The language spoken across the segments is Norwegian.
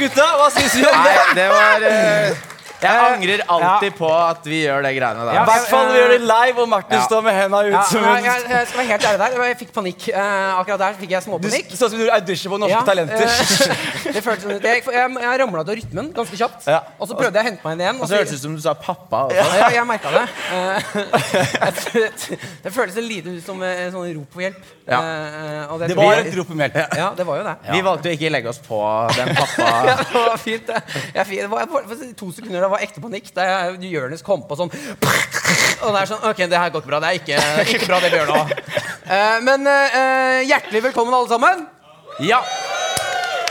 gutta? Hva syns vi om Nei, det? det var eh, Jeg angrer alltid på at vi gjør det greiene der. I hvert fall vi gjør det live, og Martin Ja. står med henda ut Ja, som en jeg, jeg skal være helt ærlig der. Jeg fikk panikk. Uh, akkurat der fikk jeg småpanikk. så ut som du audition på Norske Ja, Talenter. eh, det føltes sånn ut. Jeg, jeg, jeg ramla til rytmen ganske kjapt. Ja. Og så prøvde jeg å hente meg inn igjen. Og så hørtes det ut som du sa pappa. Også. ja, jeg merka det. Uh, det føltes lite ut som et sånn rop om hjelp. Ja. Uh, og Det tror var et rop om hjelp. Ja, det var jo det. Vi valgte å ikke legge oss på den Ja, pappa... det var fint, det. Jeg, det to sekunder det var ekte panikk. Da Jonis kom på sånn Og det er sånn OK, det her går ikke bra. Det er ikke, ikke bra, det vi gjør nå. Eh, men eh, hjertelig velkommen, alle sammen. Ja!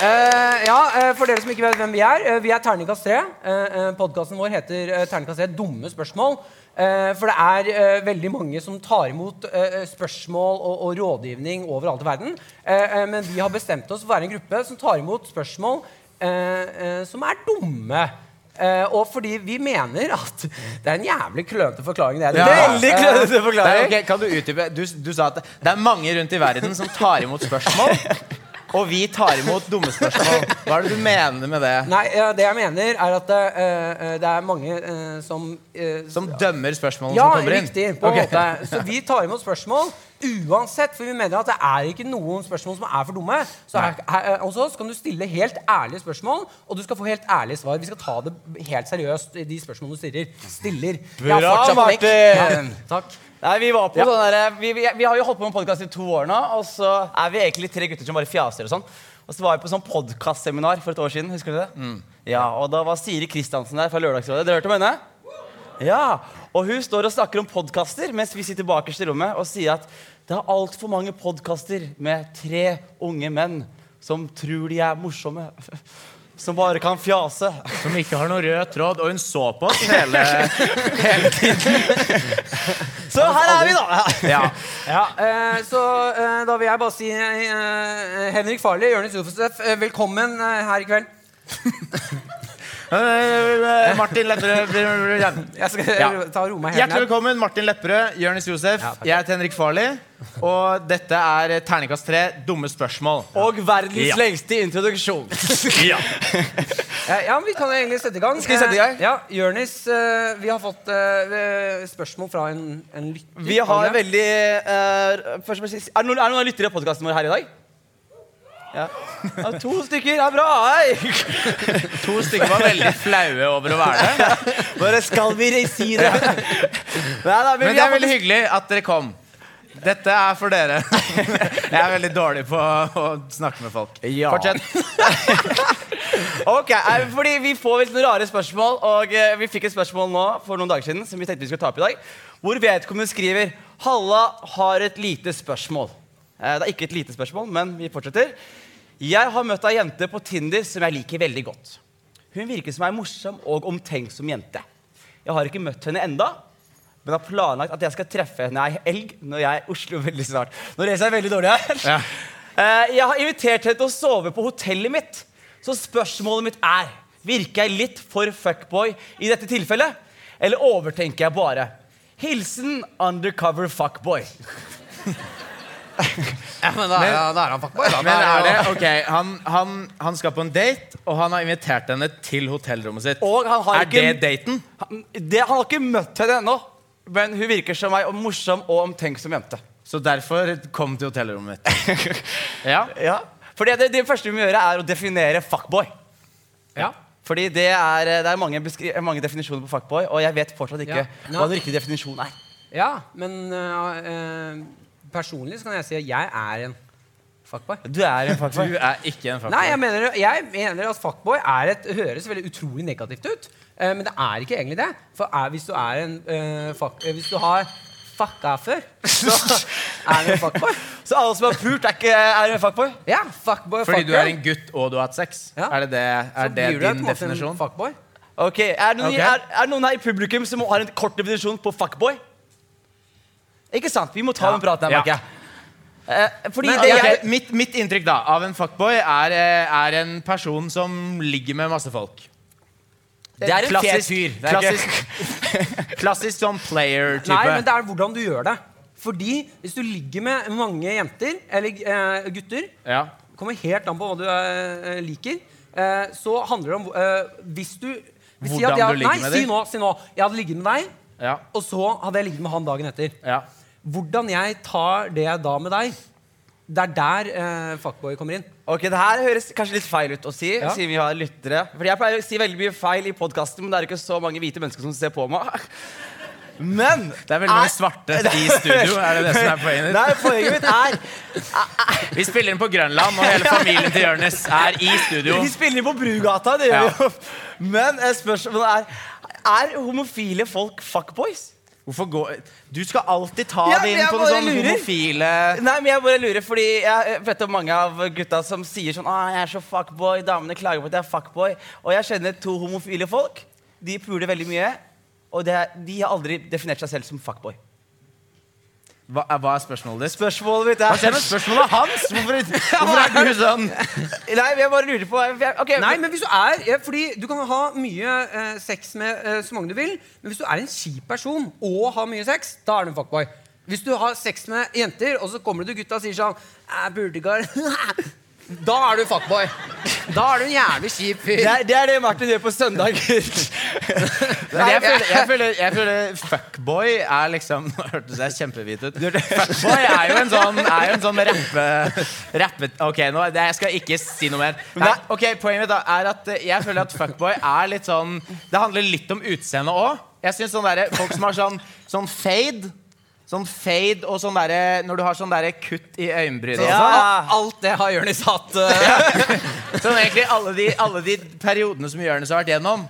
Uh, ja, eh, For dere som ikke vet hvem vi er. eh, vi er Terningkast 3. Uh, Podkasten vår heter Terningkast 3 Dumme spørsmål. Eh, for det er eh, veldig mange som tar imot eh, spørsmål og, og rådgivning overalt i verden. Eh, eh, men vi har bestemt oss for å være en gruppe som tar imot spørsmål eh, eh, som er dumme. Eh, og fordi vi mener at det er en jævlig klønete forklaring. Det er ja. Veldig klønete Eh, forklaring. Nei, okay, kan du utdype? Du, du sa at det er mange rundt i verden som tar imot spørsmål. Og vi tar imot dumme spørsmål. Hva er det du mener med det? Nei, ja, det jeg mener, er at eh, eh, det er mange som Som dømmer spørsmålene Ja, som kommer inn? Ja, riktig. på en Ok. måte Så vi tar imot spørsmål uansett, for vi mener at det er ikke noen spørsmål som er for dumme. Så her, her, hos oss kan du stille helt ærlige spørsmål, og du skal få helt ærlige svar. Vi skal ta det helt seriøst, de spørsmålene du stiller. stiller. Bra. Martin! Ja, takk. Nei, vi var på Ja. sånn der, vi, vi, vi har jo holdt på med podkast i to år nå, og så er vi egentlig tre gutter som bare fjaser og sånn. Og så var vi på sånn podkastseminar for et år siden. Husker du det? Ja, Og da var Siri Kristiansen der fra Lørdagsrådet. Dere hørte om henne? Ja, Og hun står og snakker om podkaster mens vi sitter bakerst i rommet og sier at det er altfor mange podkaster med tre unge menn som tror de er morsomme. Som bare kan fjase. Som ikke har noen rød tråd. Og hun så på oss hele, hele tiden. Så her er vi, da! Ja. Ja, eh, så eh, da vil jeg bare si eh, Henrik Farley, Jonis Josef, velkommen her i kveld. Eh, Martin Lepperød Jeg skal Ja. ta og roe meg Hjertelig velkommen, Martin Lepperød, Jonis Josef. Ja, jeg heter Henrik Farley. Og dette er Terningkast 3, dumme spørsmål. Og verdens Ja. lengste introduksjon. Ja. Eh, Ja, men Vi kan egentlig sette i gang. Skal vi sette i gang? Eh, Ja, Jørnis, eh, vi har fått eh, spørsmål fra en, en lytter. Vi har veldig uh, først og jeg Er det noen, er det noen lyttere av podkasten vår her i dag? Ja. ja. To stykker er bra. Hei! To stykker var veldig flaue over å være der. Bare skal vi si det? Nei, da, men Men det er veldig hyggelig at dere kom. Dette er for dere. Jeg er veldig dårlig på å snakke med folk. Ja. Fortsett. Ok, eh, fordi Vi får litt noen rare spørsmål, og eh, vi fikk et spørsmål nå for noen dager siden som vi tenkte vi skulle ta opp i dag. Hvor vedkommende skriver Halla har et lite spørsmål. Eh, Det er ikke et lite spørsmål, men vi fortsetter. Jeg har møtt ei jente på Tinder som jeg liker veldig godt. Hun virker som ei morsom og omtenksom jente. Jeg har ikke møtt henne enda, men har planlagt at jeg skal treffe henne ei elg når jeg er i Oslo veldig snart. Nå leser jeg veldig dårlig her. Ja. Eh, Jeg har invitert henne til å sove på hotellet mitt. Så spørsmålet mitt er Virker jeg litt for fuckboy i dette tilfellet? Eller overtenker jeg bare? Hilsen undercover fuckboy. Ja, men da, er- da er han fuckboy. Da. Men er det jo- ok, han, han, han skal på en date, og han har invitert henne til hotellrommet sitt. Og han har er ikke, det daten? Han, det, han har ikke møtt henne ennå, men hun virker som ei morsom og omtenksom jente. Så derfor kom til hotellrommet mitt. Ja. Ja. Fordi det, det første vi må gjøre, er å definere fuckboy. Ja. Fordi det er, det er mange, mange definisjoner på fuckboy, og jeg vet fortsatt ikke Ja. hva den riktige definisjonen er. ja, men uh, eh, personlig så kan jeg si at jeg er en fuckboy. Du er en fuckboy. Du er ikke en fuckboy. Nei, jeg mener, jeg mener at fuckboy er et, høres veldig utrolig negativt ut. eh, men det er ikke egentlig det. For er, hvis du er en eh, fuck, eh, Hvis du har fucka før, så, Er du en fuckboy? Så alle som har pult, er, ikke, er en fuckboy? Ja, fuckboy, Fordi du er en gutt og du har hatt sex? Ja. Er det, det, Så er det din definisjon? Fuckboy. Ok, er det, noen, okay. er, er noen her i publikum som har en kort definisjon på fuckboy? Ikke sant? Vi må ta Ja. en prat der, merker jeg. Eh, fordi Men, det jeg, mitt, mitt inntrykk da av en fuckboy er, eh, er en person som ligger med masse folk. det er en klassisk, fyr. Det er klassisk, klassisk sånn player-type. Nei, men det er hvordan du gjør det. Fordi hvis du ligger med mange jenter, eller eh, gutter ja. kommer helt an på hva du eh, liker. Eh, så handler det om eh, Hvis du hvis si Hvordan jeg, du ligger nei, med si dem. nå, si nå. Jeg hadde ligget med deg, Ja. og så hadde jeg ligget med han dagen etter. ja. Hvordan jeg tar det da med deg, det er der eh, fuckboy kommer inn. Ok, Det her høres kanskje litt feil ut å si, Ja. siden vi har lyttere. Fordi Jeg pleier å si veldig mye feil i podkasten, men det er ikke så mange hvite mennesker som ser på meg. Men Det er veldig mange svarte i studio. Er det det som er poenget ditt? Nei, poenget mitt er Vi spiller inn på Grønland, og hele familien til Jonis er i studio. Vi spiller inn på Brugata, det gjør Ja. vi jo. Men eh, spørsmålet er Er homofile folk fuckboys? Hvorfor gå Du skal alltid ta Ja, det inn på noen sånne sånn lurer. homofile Nei, men jeg bare lurer, fordi jeg vet om mange av gutta som sier sånn ah, 'Jeg er så fuckboy', damene klager på at jeg er fuckboy. Og jeg kjenner to homofile folk. De puler veldig mye. Og det, de har aldri definert seg selv som fuckboy. Hva, hva er spørsmålet ditt? Spørsmålet mitt Hva er skjer med spørsmålet hans? Hvorfor, hvorfor er du sånn Nei, jeg bare lurer på jeg- Nei, men hvis du er ja, Fordi du kan ha mye eh, sex med eh, så mange du vil, men hvis du er en kjip person og har mye sex, da er du en fuckboy. Hvis du har sex med jenter, og så kommer du til gutta og sier sånn «Jeg burde ikke Da er du fuckboy. Da er du en jævlig kjip fyr. det, er, det er det Martin gjør på søndager. Men jeg føler, jeg føler, jeg føler fuckboy er liksom Nå hørtes jeg kjempehvit ut. Fuckboy er jo en sånn, er jo en sånn rappe, rappe Ok, nå, det, jeg skal ikke si noe mer. Her, ok, Poenget mitt da er at jeg føler at fuckboy er litt sånn Det handler litt om utseendet òg. Jeg synes sånn Folk som har sånn, sånn fade Sånn fade og sånn derre Når du har sånn derre kutt i øyenbrynet og Ja. sånn. Alt det har Jonis hatt. eh, Sånn egentlig alle de, alle de periodene som Jonis har vært gjennom.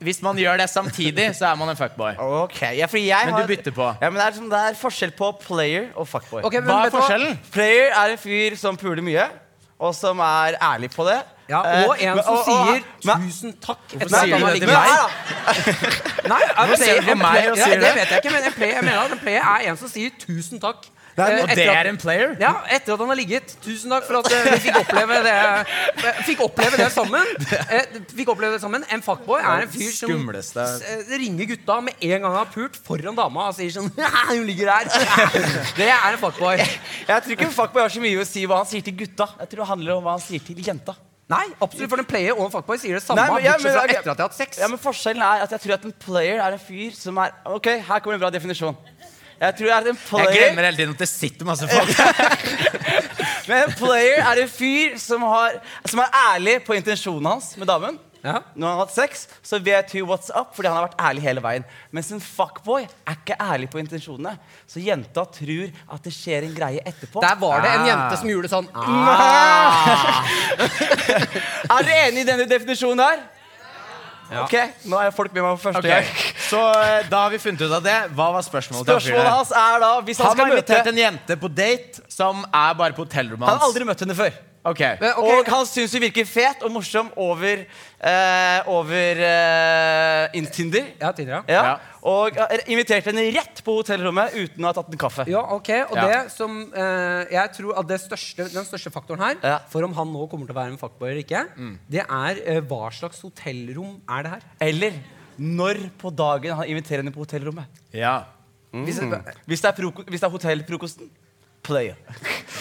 Hvis man gjør det samtidig, så er man en fuckboy. Ok, ja, fordi jeg Men du bytter på. Ja, men det er, sånn, det er forskjell på player og fuckboy. Okay, men Hva er forskjellen? Player er en fyr som puler mye, og som er ærlig på det. Ja, Eh, og en som sier 'tusen takk' etter sier at han har det ligget med deg. Nei, Nå ser du meg og sier det det. vet jeg ikke, men en player, jeg mener at en player er en som sier 'tusen takk'. eh, Og det er en player? Ja, etter at han har ligget. Tusen takk for at eh, vi fikk oppleve det eh, Fikk oppleve det sammen. Eh, Fikk oppleve det sammen En fuckboy er en fyr som Skumleste. eh, ringer gutta med en gang han har pult, foran dama og sier sånn Hun ligger der. Det er en fuckboy. Jeg tror ikke en fuckboy har så mye å si hva han sier til gutta. Jeg tror det handler om hva han sier til jenta. Nei, absolutt, for en player og en fuckboy sier det samme, Nei, men- ja, men- fra etter at de har hatt sex. Ja, men Forskjellen er at jeg tror at en player er en fyr som er Ok, her kommer en bra definisjon. Jeg tror at en player Jeg glemmer hele tiden at det sitter masse folk Men en player er en fyr som, har, som er ærlig på intensjonen hans med damen. Ja. Når han har hatt sex, så vet hun what's up fordi han har vært ærlig hele veien. Mens en fuckboy er ikke ærlig på intensjonene. Så jenta tror at det skjer en greie etterpå. Der var det en Ah. jente som gjorde sånn ah. Er dere enig i denne definisjonen her? Ja. Ok, Nå er folk med meg for første gang. Så eh, da har vi funnet ut av det. Hva var spørsmålet? Spørsmålet hans er da Hvis han, Han skal har møte invitert en jente på date som er bare på hotellrommet Han har aldri møtt henne før. Ok, Men, okay. Og han syns hun virker fet og morsom over uh, Over uh, in Tinder. Ja, Tinder, ja. Ja. Og inviterte henne rett på hotellrommet uten å ha tatt en kaffe. Ja, ok, og Ja. det som uh, Jeg tror at det største, den største faktoren her Ja. For om han nå kommer til å være en fuckboy eller ikke, det er hva slags hotellrom er det her. Eller når på dagen han inviterer henne på hotellrommet. ja. Hvis, Hvis det er, hvis det er hotellfrokosten player.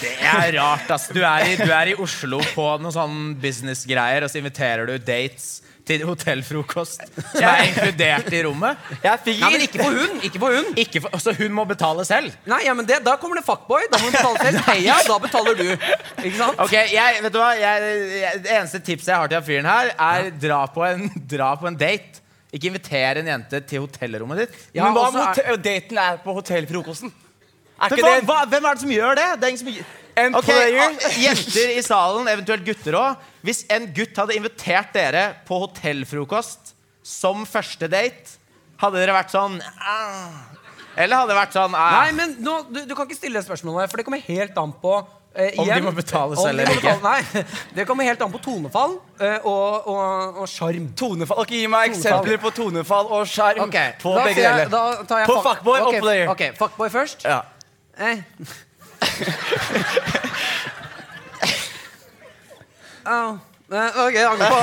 Det er rart, ass. Du er, i, du er i Oslo på noen sånn businessgreier, og så inviterer du dates til hotellfrokost som er inkludert i rommet. Fikk Nei, men ikke på hun! Ikke på hun. Ikke for, så hun må betale selv? Nei, ja, men det, Da kommer det fuckboy. Da må hun betale selv. Heia, da betaler du. Ikke sant? Ok, jeg, vet du hva? Jeg, jeg, Det eneste tipset jeg har til fyren her, er dra, på en, dra på en date. Ikke inviter en jente til hotellrommet ditt. Ja, men hva om er- daten er på hotellfrokosten? Er ikke hva, det hva, hvem er det som gjør det? det er ingen som, En okay, player? Jenter i salen, eventuelt gutter òg. Hvis en gutt hadde invitert dere på hotellfrokost som første date, hadde dere vært sånn ah, Eller hadde det vært sånn eh, Nei, men nå, du, du kan ikke stille det spørsmålet, for det kommer helt an på eh, Om de må betales selv eller ikke. Nei, det kommer helt an på tonefall eh, og, og, og sjarm. Tonefall. Ok, Gi meg Tonefall. eksempler på tonefall og sjarm. Okay. på da begge deler. På fuckboy fuckboy og player. Ok, fuckboy først. Ja. Eh. Eh, ok, jeg angrer på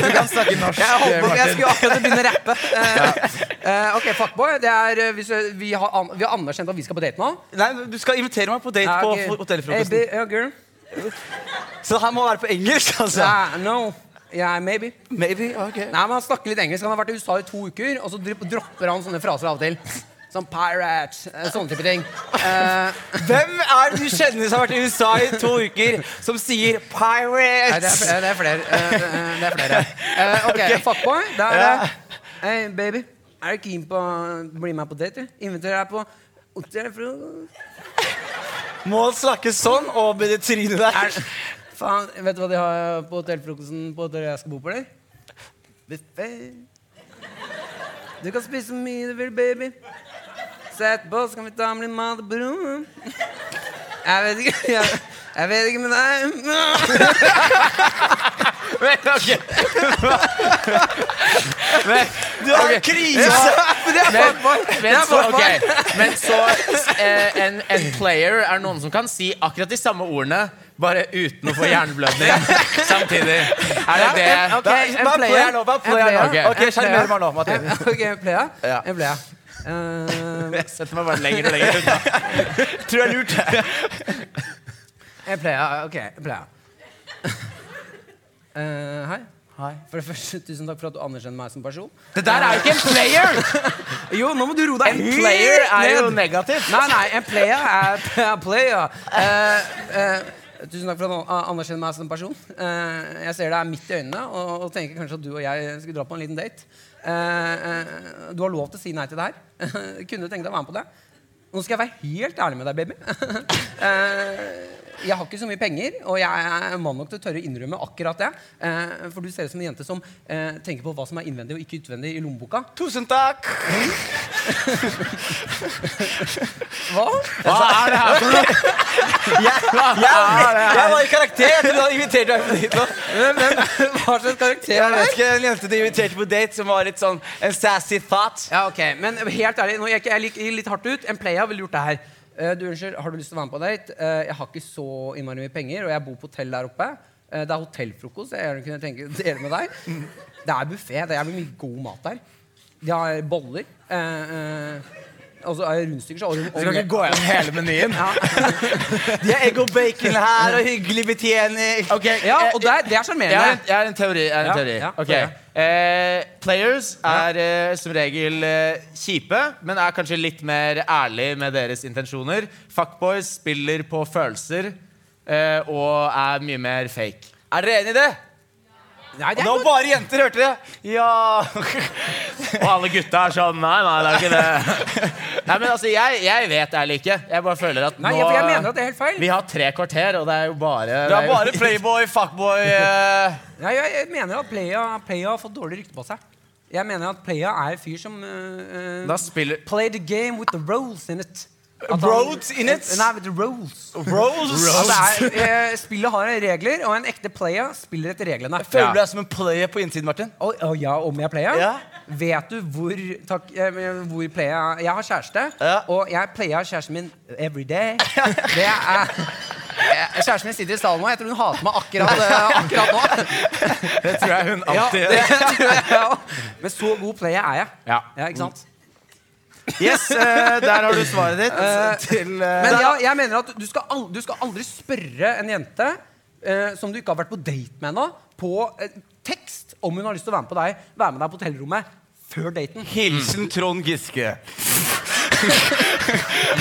Du kan snakke norsk, Jeg, holdt på, jeg skulle akkurat begynne å rappe. Uh, ok, fuckboy. Det er, vi, vi, har an, vi har anerkjent at vi skal på date nå. Nei, du skal invitere meg på date Ja, på hotellfrokosten. Hey, girl. Så her må være på engelsk, altså. Ah, no. Yeah, maybe. Maybe, Okay. Nei, men Han snakker litt engelsk. Han har vært i USA i to uker, og så dropper han sånne fraser av og til. Sånn pirate, eh, sånne type ting. Uh, Hvem er det du kjenner som har vært i USA i to uker, som sier nei, det, pirates? er, det er flere. Eh, eh, det er flere. Uh, ok, fuckboy. Da er det. Hey, baby. Er du keen på å bli med på date? Inviterer deg på hotellfrokost. Må snakke sånn og med det trynet der. Er- Faen, vet du hva de har på hotellfrokosten på hotellet jeg skal bo på, eller? Buffet. Du kan spise så mye du vil, baby. Så på, så kan vi ta med litt mat og bro. Jeg vet ikke, jeg, jeg vet ikke med deg. Men, ok. Men, Du har okay. krise! Men er Men. Det men, er så, okay. ok. men så eh, en, en player er noen som kan si akkurat de samme ordene, bare uten å få hjerneblødning samtidig. Er det det? Ja, en player. player bare En player nå. player. Ok, En sjarmer player. meg nå, Martin. Ok, playa. Ja. En playa. Eh, Jeg setter meg bare lenger og lenger unna. Tror jeg lurte. lurt. en playa. Ok, en playa. Uh, hei. Hei. For det første, tusen takk for at du anerkjenner meg som person. Det der er jo ikke en player! Jo, nå må du roe deg En player er jo ned. negativt. Nei, nei, en player er er player. Uh, eh, tusen takk for at du an- anerkjenner meg som person. Eh, jeg ser deg midt i øynene og, og tenker kanskje at du og jeg skulle dra på en liten date. Eh, eh, du har lov til å si nei til det her. Kunne du tenke deg å være med på det? Nå skal jeg være helt ærlig med deg, baby. Jeg har ikke så mye penger, og jeg er mann nok til å tørre å innrømme akkurat det. Eh, for du ser ut som en jente som eh, tenker på hva som er innvendig og ikke utvendig i lommeboka. Tusen takk. Hva? Hva er det her for noe? Jeg, jeg, jeg var i karakter. Jeg trodde hadde inviterte meg på date nå. Men, hva slags karakter Jeg er det? vet ikke, En jente du inviterte på date som var litt sånn en sassy thought. Ja, ok, Men helt ærlig, nå gikk jeg litt hardt ut. En playa ville gjort det her. Eh, du, unnskyld, Har du lyst til å være med på date? Eh, jeg har ikke så innmari mye penger, og jeg bor på hotell der oppe. Eh, det er hotellfrokost. Jeg gjerne kunne tenke å dele med deg. Det er buffé. Det er jævlig mye god mat der. De har boller. Eh, eh, og så er det rundstykker. Så Du skal ikke gå gjennom hele menyen? De har egg og bacon her og hyggelig betjening. Okay. Ja, og det er, er jeg sjarmerende. en, jeg har en teori. Jeg har en Ja, teori. ja, høre. Eh, players er eh, som regel eh, kjipe, men er kanskje litt mer ærlig med deres intensjoner. Fuckboys spiller på følelser eh, og er mye mer fake. Er dere enig i det? Nei, det Og er nå godt. bare jenter hørte det. Ja. Og alle gutta er sånn Nei, nei, det er ikke det. Nei, men altså, jeg, jeg vet ærlig ikke. Jeg bare føler at Nei, nå for jeg mener at det er helt feil. Vi har tre kvarter, og det er jo bare Det er bare playboy, fuckboy eh. Nei, jeg, jeg mener at Playa, Playa har fått dårlig rykte på seg. Jeg mener at Playa er en fyr som eh, Da spiller Play the game with the roles in it. Roads in it? Nei, roles. Rose. At det er, eh, spillet har regler, og en ekte player spiller etter reglene. Føler du deg som en player på innsiden, Martin? Å å ja, om jeg player? Ja. Vet du hvor, takk, eh, hvor player Jeg har kjæreste, Ja. og jeg player kjæresten min every day. Det er eh, Kjæresten min sitter i salen nå. Jeg tror hun hater meg akkurat, eh, akkurat nå. Det tror jeg hun Ja, alltid det gjør. tror jeg også. Men så god player er jeg. Ja. Ja, ikke sant? Yes, eh, der har du svaret ditt. til, eh, Men ja, jeg mener at du skal, aldri, du skal aldri spørre en jente eh, som du ikke har vært på date med ennå, på eh, tekst om hun har lyst til å være med på deg Være med deg på hotellrommet før daten. Hilsen Trond Giske.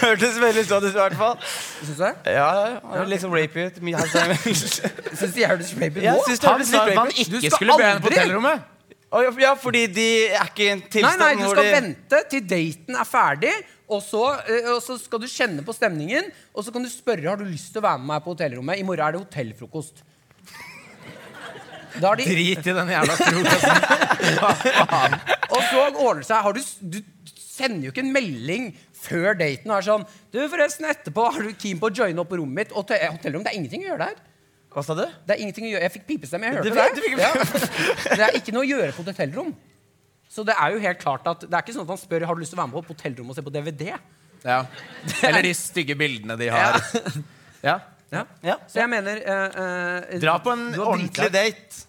Hørtes veldig sånn ut, i hvert fall. Syns du det? Ja, ja, Liksom rape ut. Syns du jeg hørtes rapey ut nå? syns det Han hørtes litt man ut. Du skal på hotellrommet. Ja, fordi de er ikke i en tilstand nei, nei, du skal de vente til daten er ferdig, og så, eh, og så skal du kjenne på stemningen, og så kan du spørre har du lyst til å være med meg på hotellrommet. I morgen er det hotellfrokost. Har de Drit i den jævla frokosten. Og så ordner det seg. Har du, du sender jo ikke en melding før daten og er sånn Du, forresten, etterpå er du keen på å joine opp på rommet mitt? Og hotellrom, det er ingenting å gjøre der. Hva sa du? Det er ingenting å gjøre. Jeg fikk pipestemme. Jeg hørte det. det. Ja. Det er ikke noe å gjøre på et hotellrom. Så det er jo helt klart at Det er ikke sånn at han spør Har du lyst til å være med på et hotellrom og se på DVD. Ja. Eller de stygge bildene de har. Ja. Ja. Ja. Så jeg mener eh, eh, Dra på en ordentlig date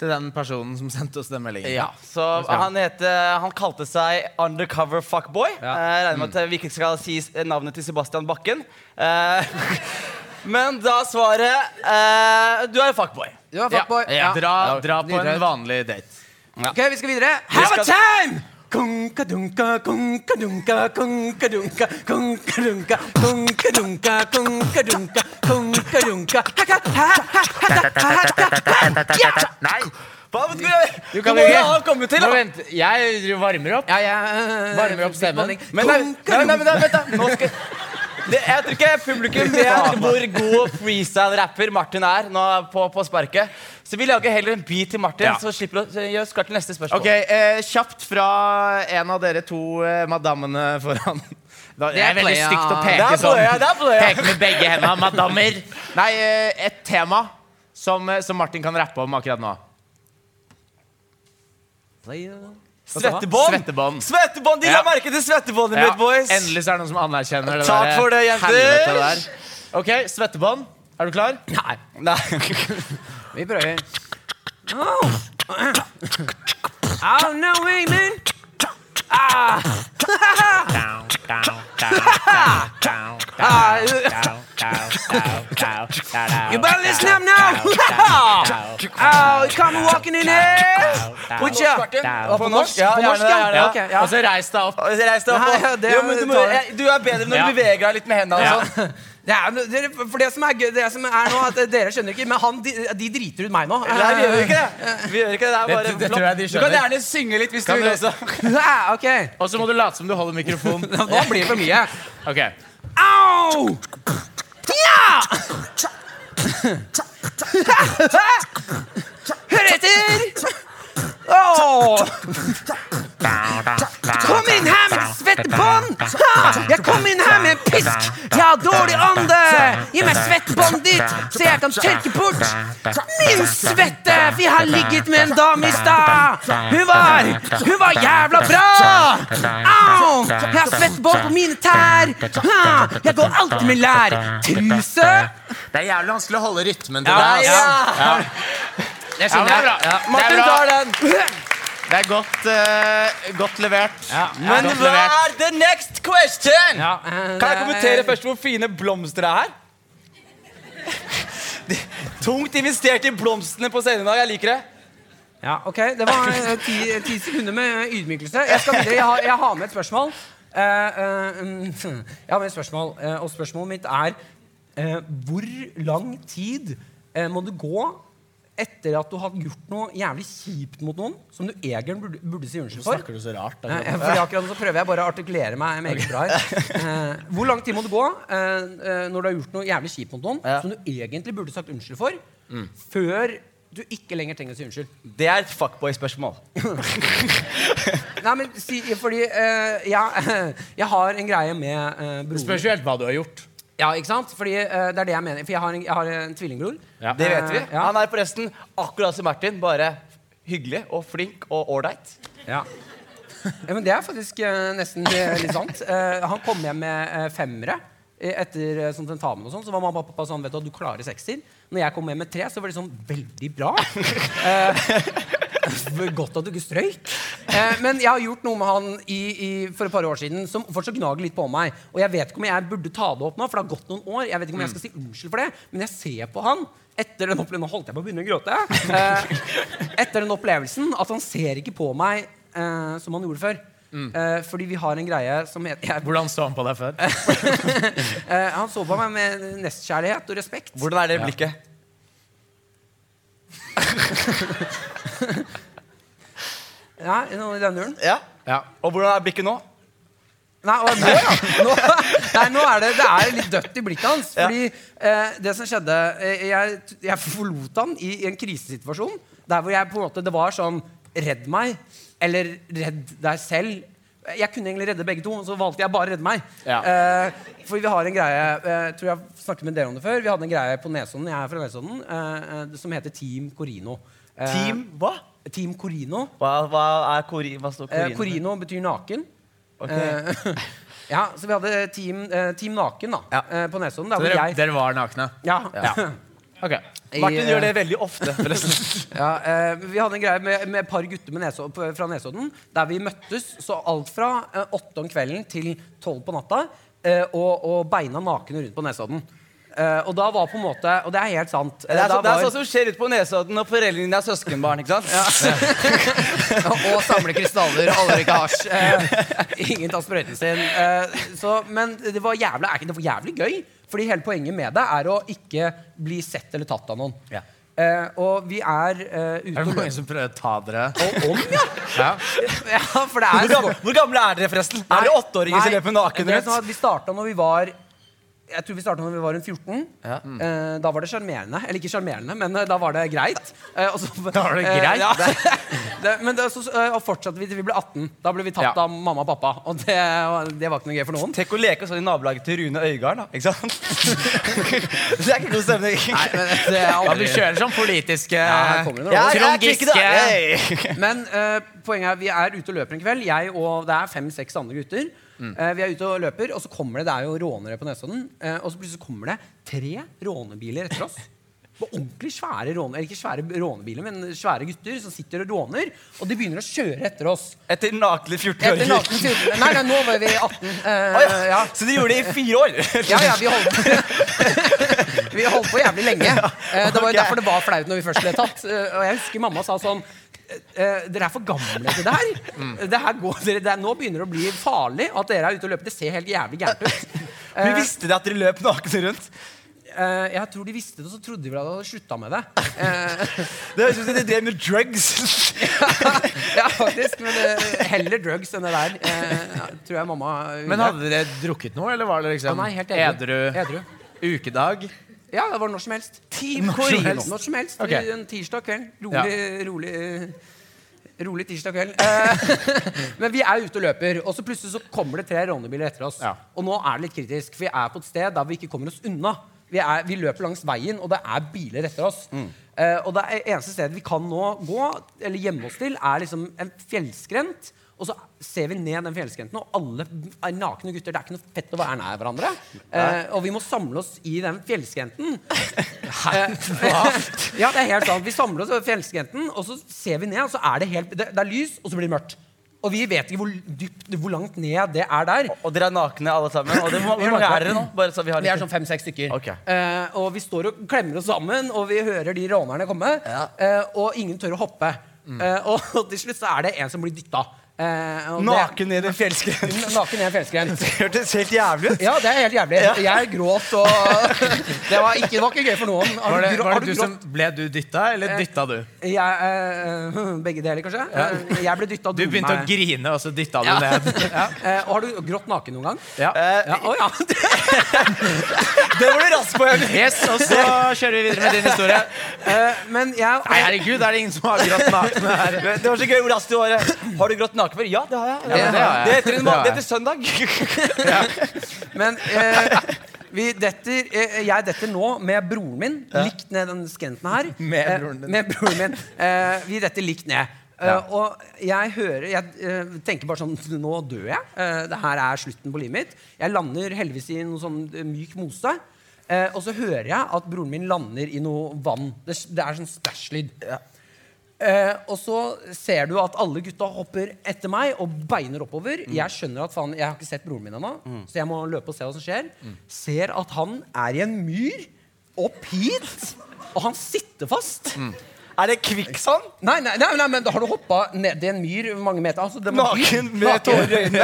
til den personen som sendte oss den meldingen. Ja, så han, heter, han kalte seg Undercover Fuckboy. Ja. Eh, regner med at vi ikke skal si navnet til Sebastian Bakken. Eh, Men da svaret eh, Du er fuckboy. Du er fuckboy. Ja. Dra, dra på en vanlig date. Ok, vi skal videre. Have a skal- time! Kunka dunka, kunka dunka, kunka dunka, kunka dunka, kunka dunka, kunka dunka, kunka dunka. Haka, ha, ha, haka, haka, haka, ja! Nei! Hva gjøre? Du kan må ikke. ha kommet til, da. vent, jeg varmer opp. Ja, jeg eh, Varmer opp stemmen. Men nei, nei, nei, men nei, vent da. Nå skal det, jeg tror ikke publikum vet hvor god freestyle-rapper Martin er nå på, på sparket. Så vi lager heller en beat til Martin, Ja. så slipper du å gjøre klart til neste spørsmål. Ok, eh, Kjapt fra en av dere to eh, madammene foran. Da, det er veldig stygt å peke er sånn. er playa. Peke med begge hendene. Madammer. Nei, eh, et tema som, eh, som Martin kan rappe om akkurat nå. Svettebånd! Svettebånd. Svettebånd! De Ja. la merke til svettebåndet Ja, mitt, boys. endelig så er det noen som anerkjenner det Takk der for det, jenter. Ok, svettebånd. Er du klar? Nei, Nei. vi prøver. Oh. Oh, no way, man. You better listen up now. Oh, you come walking in here. Put your På norsk? Ja, På norsk, ja. ja. gjerne. Ok, ja. Og så reis deg opp. Reis deg opp. Nei, det- Jo, men du, må, du er bedre når du beveger deg litt med hendene. Og sånn. Det er, for det som er gøy, det som er nå, at dere skjønner ikke, men han, de, de driter ut meg nå. Nei, vi gjør ikke det. Vi gjør ikke det. Det er bare Det- det tror jeg de Du kan skjønner. gjerne synge litt hvis Kan du vil du- også. Ja, ok. Og så må du late som du holder mikrofonen. Nå blir det for mye. Ok. Au! Ja! Hør etter! Kom inn her med svettebånd! Jeg kom inn her med en pisk! Jeg har dårlig ånde! Gi meg svettebåndet ditt, så jeg kan tørke bort min svette! For jeg har ligget med en dame i stad! Hun var Hun var jævla bra! Au! Jeg har svettebånd på mine tær! Jeg går alltid med lær. Truse? Det er jævlig vanskelig å holde rytmen til det. ja. Ja. Det Ja, det er bra. Ja. Martin tar den. Det er godt, uh, godt levert. Men godt hva levert. er the next question? Ja, Kan jeg kommentere først hvor fine blomster det er? De- Tungt investert i blomstene på scenen i dag. Jeg liker det. Ja, ok. Det var uh, ti, ti sekunder med ydmykelse. Jeg skal. Jeg har, jeg har med et spørsmål. Eh, jeg har med et spørsmål, og spørsmålet mitt er eh, Hvor lang tid eh, må du gå etter at du har gjort noe jævlig kjipt mot noen, som du egentlig burde, burde si unnskyld for? Snakker du så rart? Eh, fordi akkurat nå så prøver jeg bare å artikulere meg meget bra her. Eh, hvor lang tid må det gå eh, eh, når du har gjort noe jævlig kjipt mot noen, Ja. som du egentlig burde sagt unnskyld for, før du ikke lenger trenger å si unnskyld? Det er et fuckboy-spørsmål. Nei, men si, fordi eh, jeg, jeg har en greie med Det broren. spørs jo helt hva du har gjort. Ja, ikke sant? Fordi eh, det er det jeg mener. For jeg har en, jeg har en tvillingbror. Ja. Det vet vi. Eh, ja. Han er forresten akkurat som Martin, bare hyggelig og flink og ålreit. Ja. ja, men det er faktisk eh, nesten litt sant. Eh, han kom hjem med eh, femmere etter sånn tentamen og sånn. Så var mamma og pappa sånn Vet du du klarer sekser. Når jeg kom hjem med tre, så var de sånn Veldig bra. Godt at du ikke strøyk. Eh, men jeg har gjort noe med han i, i, for et par år siden som fortsatt gnager litt på meg. Og jeg vet ikke om jeg burde ta det opp nå, for det har gått noen år. Jeg vet ikke om jeg skal si unnskyld for det, men jeg ser på han etter den opplevelsen Nå holdt jeg på å begynne å gråte. Eh, etter den opplevelsen at han ser ikke på meg eh, som han gjorde før. Eh, fordi vi har en greie som heter jeg, Hvordan så han på deg før? eh, Han så på meg med nestkjærlighet og respekt. Hvordan er det blikket? Ja, noe i den duren. Ja. Ja. Og hvordan er blikket nå? Nei, og nå, ja. Nå, nei, nå er det, det er litt dødt i blikket hans. Ja. Fordi eh, det som skjedde eh, jeg, jeg forlot han i, i en krisesituasjon. Der hvor jeg på en måte, det var sånn Redd meg. eller redd deg selv. Jeg kunne egentlig redde begge to, men så valgte jeg bare å redde meg. Ja. Eh, for vi har en greie eh, tror jeg har snakket med dere om det før, vi hadde en greie på Nesodden jeg er fra Nesodden, eh, eh, som heter Team Corino. Eh, Team hva? Team Corino. Hva, hva er Cori, hva står Corino? korino? Corino betyr naken. Ok. Eh, ja, så vi hadde Team, eh, team Naken da, Ja. eh, på Nesodden. Så dere, jeg dere var nakne? ja. Ja. Ok. I, Martin gjør det eh, veldig ofte. Ja, eh, vi hadde en greie med, med et par gutter med Neso, fra Nesodden der vi møttes så alt fra eh, åtte om kvelden til tolv på natta eh, og, og beina nakne rundt på Nesodden. Eh, og da var på en måte Og det er helt sant. Det er, så, det er var- sånn som skjer ute på Nesodden når foreldrene dine er søskenbarn. ikke sant? og samler krystaller og aldri ikke hasj. Uh, ingen tar sprøyten sin. Eh, så, men det var, jævlig, er ikke- det var jævlig gøy. Fordi hele poenget med det er å ikke bli sett eller tatt av noen. Ja. Uh, og vi er uh, ute Er det mange som prøver å ta dere? Og om, ja! Ja. ja! For det Hvor er gamle, hvor gamle er dere, forresten? Er det åtteåringer som løper naken er sånn rundt? Vi starta når vi var jeg tror vi starta når vi var rundt 14. Ja. Eh, da var det sjarmerende. Eller ikke sjarmerende, men eh, da var det greit. Eh, så- Da var det eh, greit? ja. det, men det, så, og fortsatte vi til vi ble 18. Da ble vi tatt Ja. av mamma og pappa. Og det, var- det var ikke noe gøy for noen. Tenk å leke sånn i nabolaget til Rune Øygarden. da, ikke sant? det er ikke god stemning. Nei, men det er Ja, du aldri kjører sånn politiske Ja, Trond. Giske. Hey. Men poenget er vi er ute og løper en kveld. Jeg og det er fem-seks andre gutter. Eh, vi er ute og løper, og så kommer det Det er jo rånere på Nesodden. eh, og så plutselig kommer det tre rånebiler etter oss. På ordentlig svære råne, eller ikke svære rånebiler, men svære gutter som sitter og råner. Og de begynner å kjøre etter oss. Etter nakne Etter 14-åringer. Nei, nei, nå var vi 18. eh, Å ja. ja. Så de gjorde det i fire år? Ja, ja, vi holdt Vi holdt på jævlig lenge. Eh, Det var jo derfor det var flaut når vi først ble tatt. Og jeg husker mamma sa sånn eh, Dere er for gamle til det her. Det her går, dere, det er, nå begynner det å bli farlig at dere er ute og løper. Det ser helt jævlig gærent ut. Men visste de at dere løp nakne rundt? Uh, jeg tror de visste det, og så trodde de vel at de hadde slutta med det. Uh, Det høres ut som de drev med drugs. ja, faktisk. Men uh, heller drugs enn det der. eh, tror jeg mamma ville. Men hadde dere drukket noe, eller var det liksom ah, nei, helt edru. edru Edru. ukedag? Ja, det var når som helst. Team Når som helst. Når som helst. Okay. En tirsdag kveld. Rolig, rolig, rolig tirsdag kveld. Eh, Men vi er ute og løper, og så plutselig så kommer det tre rånebiler etter oss. Ja. Og nå er det litt kritisk, for vi er på et sted der vi ikke kommer oss unna. Vi, er, vi løper langs veien, og det er biler etter oss. Eh, og det eneste stedet vi kan nå gå, eller gjemme oss til, er liksom en fjellskrent. Og så ser vi ned den fjellskrenten, og alle er nakne gutter. Det er ikke noe fett å være nær hverandre. Eh, og vi må samle oss i den fjellskrenten. Eh, ja, det er helt sant. Vi samler oss over fjellskrenten, og så ser vi ned, og så er det helt Det, det er lys, og så blir det mørkt. Og vi vet ikke hvor dypt, hvor langt ned det er der. Og dere er nakne alle sammen. Og det, hvor mange er dere nå? Bare så vi har Vi er sånn fem-seks stykker. Ok. Eh, og vi står og klemmer oss sammen, og vi hører de rånerne komme. Ja. Eh, og ingen tør å hoppe. Eh, og, til slutt så er det en som blir dytta. Eh, det- Naken ned i en fjellskrent. Naken i en fjellskrent. Det hørtes helt jævlig ut. Ja, det er helt jævlig. Ja. Jeg gråt, og det var, ikke, det var ikke gøy for noen. Har Var det, du var det du du som? Ble du dytta, eller dytta du? Jeg, eh, begge deler, kanskje. Ja. Jeg ble dytta. Du begynte å grine, og så dytta du Ja. ned. Ja. Eh, og har du grått naken noen gang? Ja. Eh, Ja, Oh, ja. det var du rask på. Yes, og så kjører vi videre med din historie. Eh, men jeg Nei, herregud, er det ingen som har grått naken her? Det var så gøy hvor raskt du var. Har du grått naken før? Ja, det har jeg. Ja, det har jeg. Det Det har det heter søndag. Men eh, vi detter, eh, jeg detter nå med broren min likt ned den skrenten her. Med Eh, broren din. med broren min. Eh, vi detter likt ned. Eh, Ja. og jeg hører Jeg eh, tenker bare sånn Nå dør jeg. Uh, det her er slutten på livet mitt. Jeg lander heldigvis i noe sånn eh, myk mose. Eh, og så hører jeg at broren min lander i noe vann. Det, er sånn splæsj-lyd. Eh, og så ser du at alle gutta hopper etter meg og beiner oppover. Jeg skjønner at faen, jeg har ikke sett broren min ennå, så jeg må løpe og se hva som skjer. Ser at han er i en myr opp hit, og han sitter fast. Er det kvikksand? Nei, nei, nei, nei, men har du hoppa ned i en myr mange meter? Altså, det Naken med tårer i øynene?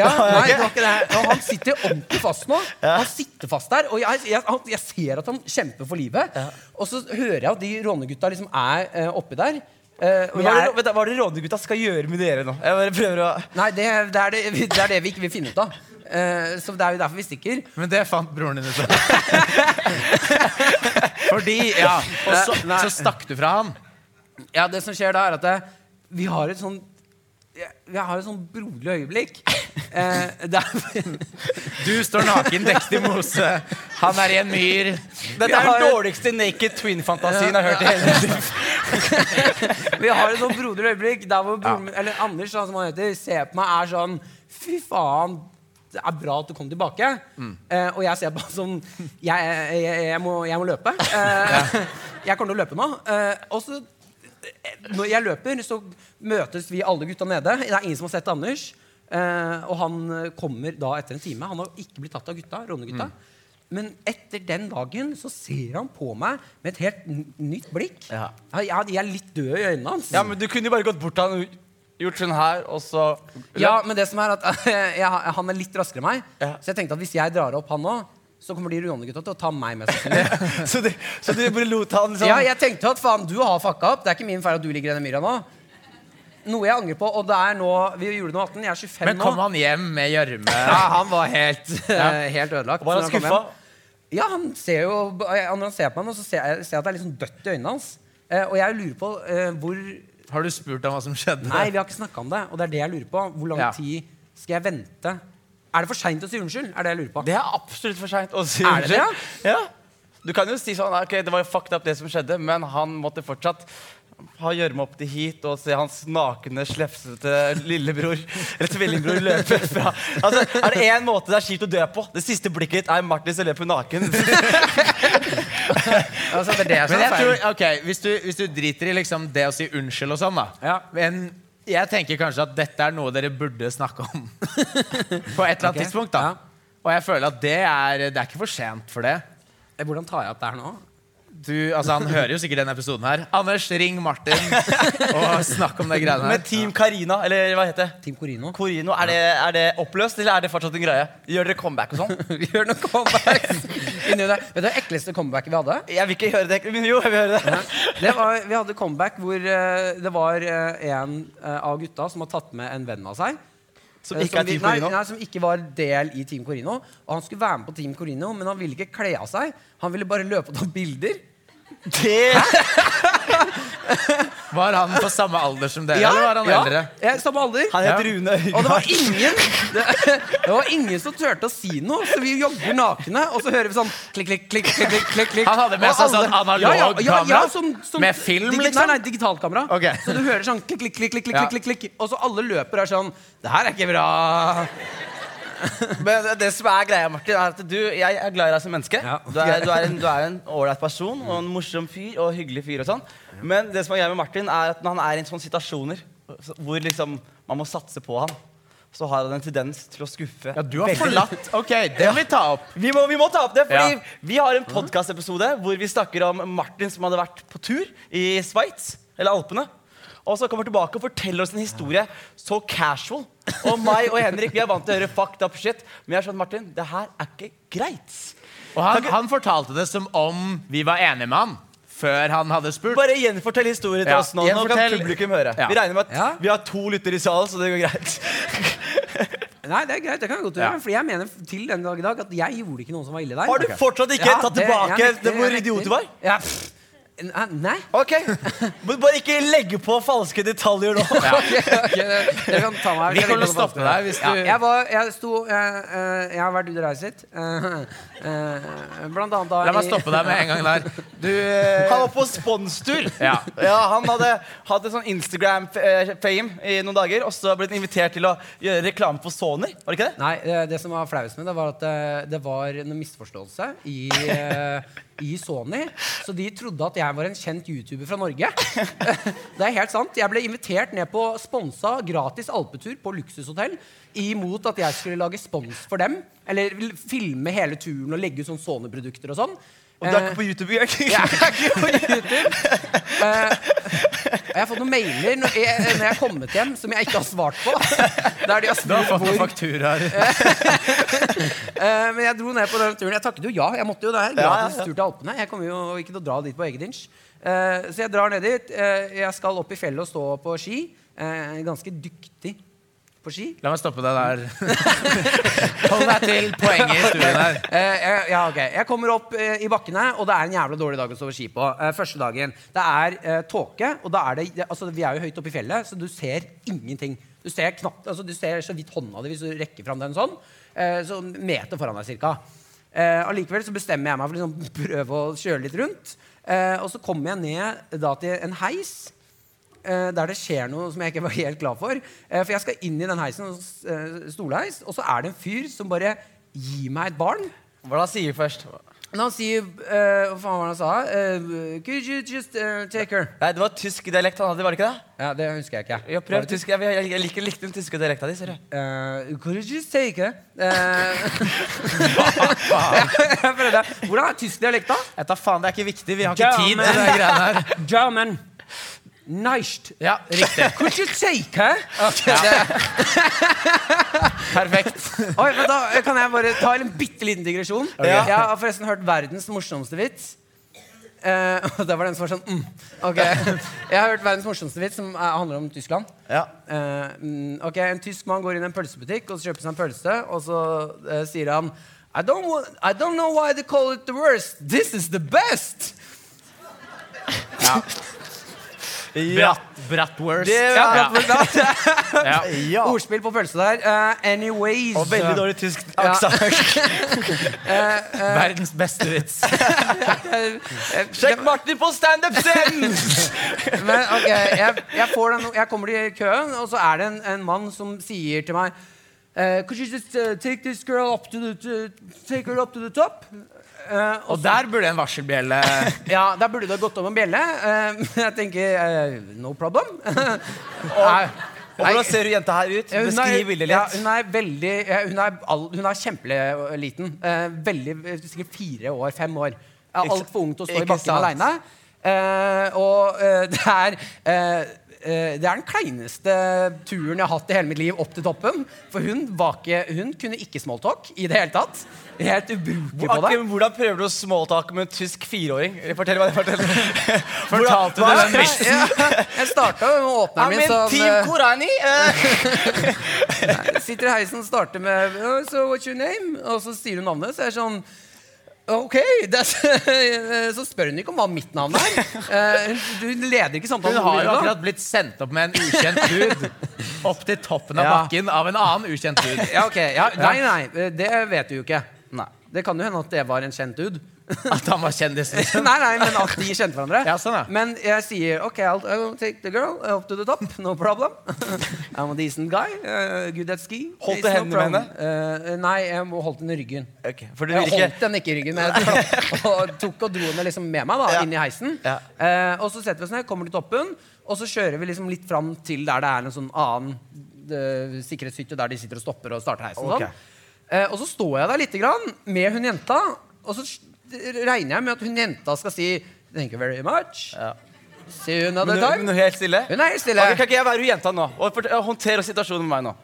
Ja, nei, det var ikke det. Han sitter ordentlig fast nå. Han sitter fast der, og jeg, jeg, han, jeg ser at han kjemper for livet. Og så hører jeg at de rånegutta liksom er uh, oppi der. Uh, Men hva, er det, hva er det rånegutta skal gjøre med dere nå? Jeg bare prøver å nei, det, det, er det, det er det vi ikke vil finne ut av. Uh, så det er jo derfor vi stikker. Men det fant broren din ut av. Fordi, ja Og så, Nei. så stakk du fra han. Ja, det som skjer da er at det, vi har et sånn Vi har et sånn broderlig øyeblikk. Eh, der, Du står naken, dekket i mose. Han er i en myr. Dette er den dårligste naked twin-fantasien jeg har hørt i hele mitt liv. vi har et sånn broderlig øyeblikk der hvor broren min, eller Anders, som han heter, ser på meg er sånn Fy faen, det er bra at du kom tilbake. Eh, og jeg ser på sånn, som Jeg, jeg, jeg, må, jeg må løpe. Eh, Jeg kommer til å løpe nå. Eh, og så eh, når jeg løper, så møtes vi alle gutta nede. Det er ingen som har sett Anders. Eh, og han kommer da etter en time. Han har ikke blitt tatt av gutta. rånegutta. Men etter den dagen så ser han på meg med et helt nytt blikk. Ja. Jeg, jeg er litt død i øynene hans. Ja, men Du kunne jo bare gått bort til han gjort sånn her, og så Ja, men det som er at jeg, han er litt raskere enn meg. Ja. Så jeg tenkte at hvis jeg drar opp han nå, så kommer de rånegutta til å ta meg med. så, du, så de bare lot han liksom Ja, jeg tenkte at faen, du har fucka opp. Det er ikke min feil at du ligger i den myra nå. Noe jeg angrer på, og det er nå Vi gjorde noe nå 18, jeg er 25 nå. Men kom nå. han hjem med gjørme? Ja, han var helt, helt ødelagt. Var han skuffa? Ja, han ser jo Når han ser på meg nå, så ser jeg, ser at det er litt sånn dødt i øynene hans. Eh, og jeg lurer på eh, hvor Har du spurt ham hva som skjedde? Nei, vi har ikke snakka om det. Og det er det jeg lurer på. Hvor lang Ja. tid skal jeg vente? Er det for seint å si unnskyld? Er det jeg lurer på. Det er absolutt for seint å si Er det det. Ja? Du kan jo si sånn Ok, det var jo fucked up, det som skjedde, men han måtte fortsatt ha gjørme opp til hit og se hans nakne, slefsete lillebror eller tvillingbror løpe fra Altså, Er det én måte det er kjipt å dø på? Det siste blikket ditt er Martin som løper naken. Altså, det er det som Men er jeg tror, ok, hvis du, hvis du driter i liksom det å si unnskyld og sånn, da Ja. Men jeg tenker kanskje at dette er noe dere burde snakke om på et eller annet Ok, tidspunkt. da ja. Og jeg føler at det er, det er ikke for sent for det. Eh, Hvordan tar jeg opp det her nå? Du, altså Han hører jo sikkert denne episoden her. Anders, ring Martin og snakk om det greiene Med Men Team Carina, eller hva heter det? Team Corino. Corino, er det, er det oppløst, eller er det fortsatt en greie? Gjør dere comeback og sånn? vi gjør noen comebacks. inni. Vet du det ekleste comebacket vi hadde? Jeg vil ikke høre det. Men jo, jeg vil høre det. Det var, vi hadde comeback hvor eh, det var eh, en eh, av gutta som har tatt med en venn av seg. Som ikke er vi- Team Nei, nei, som ikke var del i Team Corino. Og han skulle være med på Team Corino, men han ville ikke kle av seg. Han ville bare løpe og ta bilder. Det Var han på samme alder som dere, eller var han eldre? Ja, samme alder. Han Ja. heter Rune Og det var ingen det, det var ingen som turte å si noe, så vi jogger nakne, og så hører vi sånn klikk, klikk, klikk, klikk, klikk, klikk. Han hadde med seg sånn analog ja, ja, ja, ja, kamera? som, som, Med film, liksom? Nei, nei, digitalkamera. Okay. Så du hører sånn klikk, klikk, klikk, klikk, klikk, klikk, og så alle løper og er sånn Det her er ikke bra. Men det som er greia, Martin, er at du, jeg er glad i deg som menneske. Ja. Du er, du er en du er en ålreit person og en morsom fyr og hyggelig fyr. og sånn Men det som er greia med Martin, er at når han er i sånne situasjoner hvor liksom man må satse på han, så har han en tendens til å skuffe. Ja, du har forlatt Ok, det må vi ta opp. Vi må, vi må ta opp det, fordi Ja. vi har en podkastepisode hvor vi snakker om Martin som hadde vært på tur i Sveits, eller Alpene. Og så kommer tilbake og forteller oss en historie så casual. Og meg og Henrik vi er vant til å høre fucked up shit. Men jeg er sånn, Martin, det her er ikke greit. Og han, han fortalte det som om vi var enige med han før han hadde spurt. Bare gjenfortell historien til Ja, oss nå. Nå kan publikum høre. Ja. Vi regner med at Ja. vi har to lyttere i salen, så det går greit. Nei, det er greit, det kan jeg godt Ja. gjøre. Fordi jeg mener til den dag i dag at jeg gjorde ikke noe som var ille der. Har du fortsatt ikke Ja, tatt det- tilbake jeg nekter, det, hvor idiot du var? Ja, pff. Nei. Ok, Men Bare ikke legge på falske detaljer nå. Ja. Ok, ok, Dere kan ta meg Vi kan stoppe deg hvis Ja, jeg, var, jeg, sto, jeg, eh, jeg har vært ute og reist. Eh, eh, blant annet da La meg stoppe deg med en gang der. Du eh, Han var på sponstur. Ja. han hadde hatt en sånn Instagram-fame i noen dager, og så han invitert til å gjøre reklame for Sony. Var det ikke det? Nei, det, det som var flauest med det, var at det, det var en misforståelse i, eh, i Sony. Så de trodde at jeg var en kjent YouTuber fra Norge. Det er helt sant. Jeg ble invitert ned på sponsa gratis alpetur på luksushotell imot at jeg skulle lage spons for dem. Eller filme hele turen og legge ut sånn Sony-produkter og sånn. Og du er Eh, ikke på YouTube jeg er ikke på YouTube. Eh, jeg har fått noen mailer når jeg, når jeg har kommet hjem som jeg ikke har svart på. Der de har Du har fått noen fakturaer. Eh, men jeg dro ned på den turen. Jeg takket jo ja. Jeg måtte jo det her. Gratis tur til Alpene. Jeg kommer jo ikke til å dra dit på egen. Eh, så jeg drar ned dit. Eh, jeg skal opp i fjellet og stå på ski. Eh, ganske dyktig på ski. La meg stoppe deg der. Hold deg til poenget i historien her. Uh, ja, ok. Jeg kommer opp uh, i bakkene, og det er en jævla dårlig dag å stå på ski på. Uh, første dagen. Det er tåke, og da er det, det altså, vi er jo høyt oppe i fjellet, så du ser ingenting. Du ser knapt, altså, du ser så vidt hånda di hvis du rekker fram den sånn. Så meter foran deg cirka. Allikevel så bestemmer jeg meg for å liksom, prøve å kjøre litt rundt. Og så kommer jeg ned da til en heis der det skjer noe som jeg ikke var helt glad for. Eh, for jeg skal inn i den heisen, uh, stolheis, og så er det en fyr som bare gir meg et barn. Hva da sier først? Men han sier eh, Hva faen var det han sa? Uh, could you just uh, take her? Nei, Det var tysk dialekt han hadde, var det ikke det? Ja, Det husker jeg ikke. Jeg, prøv tysk. Jeg, jeg, jeg liker likte den tyske dialekta di. ser du. Uh, could you just take her? Eh. Hvordan er tysk dialekt, da? Jeg tar faen, Det er ikke viktig. Vi har ikke tid men- til de greiene her. German. Nicht. Ja, riktig. Could you take her? Ok, Perfekt. Oi, men da kan jeg bare ta en bitte liten digresjon. Okay. Jeg har forresten hørt verdens morsomste vits. Uh, og det var den som var sånn mm. Ok, Jeg har hørt verdens morsomste vits, som er, handler om Tyskland. Ja. Eh, mm, ok, En tysk mann går inn i en pølsebutikk og så kjøper seg en pølse. Og så uh, sier han I don't, I don't know why they call it the worst. This is the best. Det Ja, var bra, bra. Ja. ja. Ordspill på pølse der. Uh, anyways Og veldig dårlig tysk aksent. Verdens beste vits. Sjekk Martin på standup-scenen! Men ok, jeg, jeg, får den, jeg kommer til køen, og så er det en, en mann som sier til meg uh, Could you just uh, take this girl up to the, to, take her up to the top? Eh, Og der burde en varselbjelle ja, Der burde det gått om en bjelle. Eh, jeg tenker eh, no problem. Nei, Og hvordan ser du jenta her ut? Ja, hun er- Beskriv bildet Ja, litt. hun er veldig Hun er, all, hun er kjempeliten. Eh, veldig, sikkert fire år, fem år. Altfor ung til å stå i bakken aleine. Eh, og eh, det er det er den kleineste turen jeg har hatt i hele mitt liv opp til toppen. For hun, ikke, hun kunne ikke smalltalk i det hele tatt. Helt ubrukelig på det. Hvordan prøver du å smalltalke med en tysk fireåring? Fortell meg det. fortell. Fortalte du den vitsen? Ja, jeg starta med åpneren min som Team eh, Korani! eh. Sitter i heisen og starter med So what's your name? Og så sier hun navnet. Så er jeg sånn Ok, Så spør hun ikke om hva mitt navn er. Hun leder ikke Hun har jo akkurat blitt sendt opp med en ukjent dude opp til toppen av Ja. bakken av en annen ukjent dude. Ja, okay. Ja, nei, nei, det vet du jo ikke. Nei. Det kan jo hende at det var en kjent dude. At han var kjendis. liksom. nei, nei, men at de kjente hverandre. Ja, sånn, ja. Men jeg sier OK, I'll, I'll take the girl up to the top. No problem. I'm a decent guy. uh, good at ski. Holdt du hendene med henne? Uh, nei, jeg holdt den i ryggen. Okay. Jeg vil ikke holdt den ikke i ryggen, men jeg og tok og dro henne liksom med meg da, Ja. inn i heisen. Ja. Uh, og så setter vi oss ned, kommer til toppen, og så kjører vi liksom litt fram til der det er en sånn annen sikkerhetshytte der de sitter og stopper og starter heisen. og Sånn. Og så står jeg der lite grann med hun jenta, og så regner jeg med at hun jenta skal si Thank you very much. Ja. See you another time. men helt stille? Hun er helt stille. Okay, kan ikke jeg være hun jenta nå? Og Håndtere situasjonen med meg nå.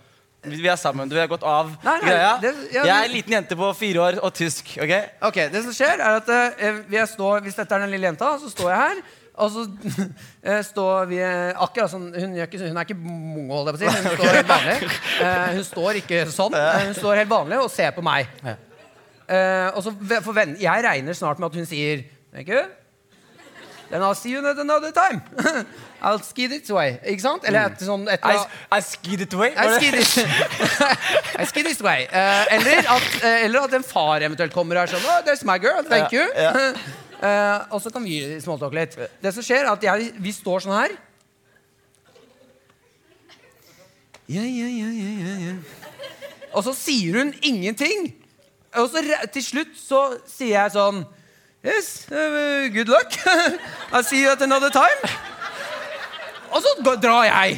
Vi er sammen. Du har gått av Nei, nei, greia. det- ja, jeg er en liten jente på fire år og tysk. ok? Ok, det som skjer er at uh, vi er stå, Hvis dette er den lille jenta, så står jeg her. Og så uh, står vi eh, akkurat sånn Hun, gjør ikke, hun er ikke mongo, holdt jeg på å si. Hun står helt vanlig. Uh, hun står ikke sånn. eh, hun står helt vanlig og ser på meg. Og så ve- forvent, Jeg regner snart med at hun sier Thank you. Then I'll see you another time. I'll ski this way. Ikke sant? Eller et sånn et, I, I ski it away. I ski this, I ski this way. Uh, eller, at, uh, eller at en far eventuelt kommer og er sånn oh, There's my girl, thank you. Eh, og så kan vi småtalke litt. Det som skjer, er at jeg, vi står sånn her. Yeah, ja, ja, ja, ja, ja. Og så sier hun ingenting. Og så til slutt så sier jeg sånn Yes, uh, good luck. I'll see you at another time. Og så drar jeg.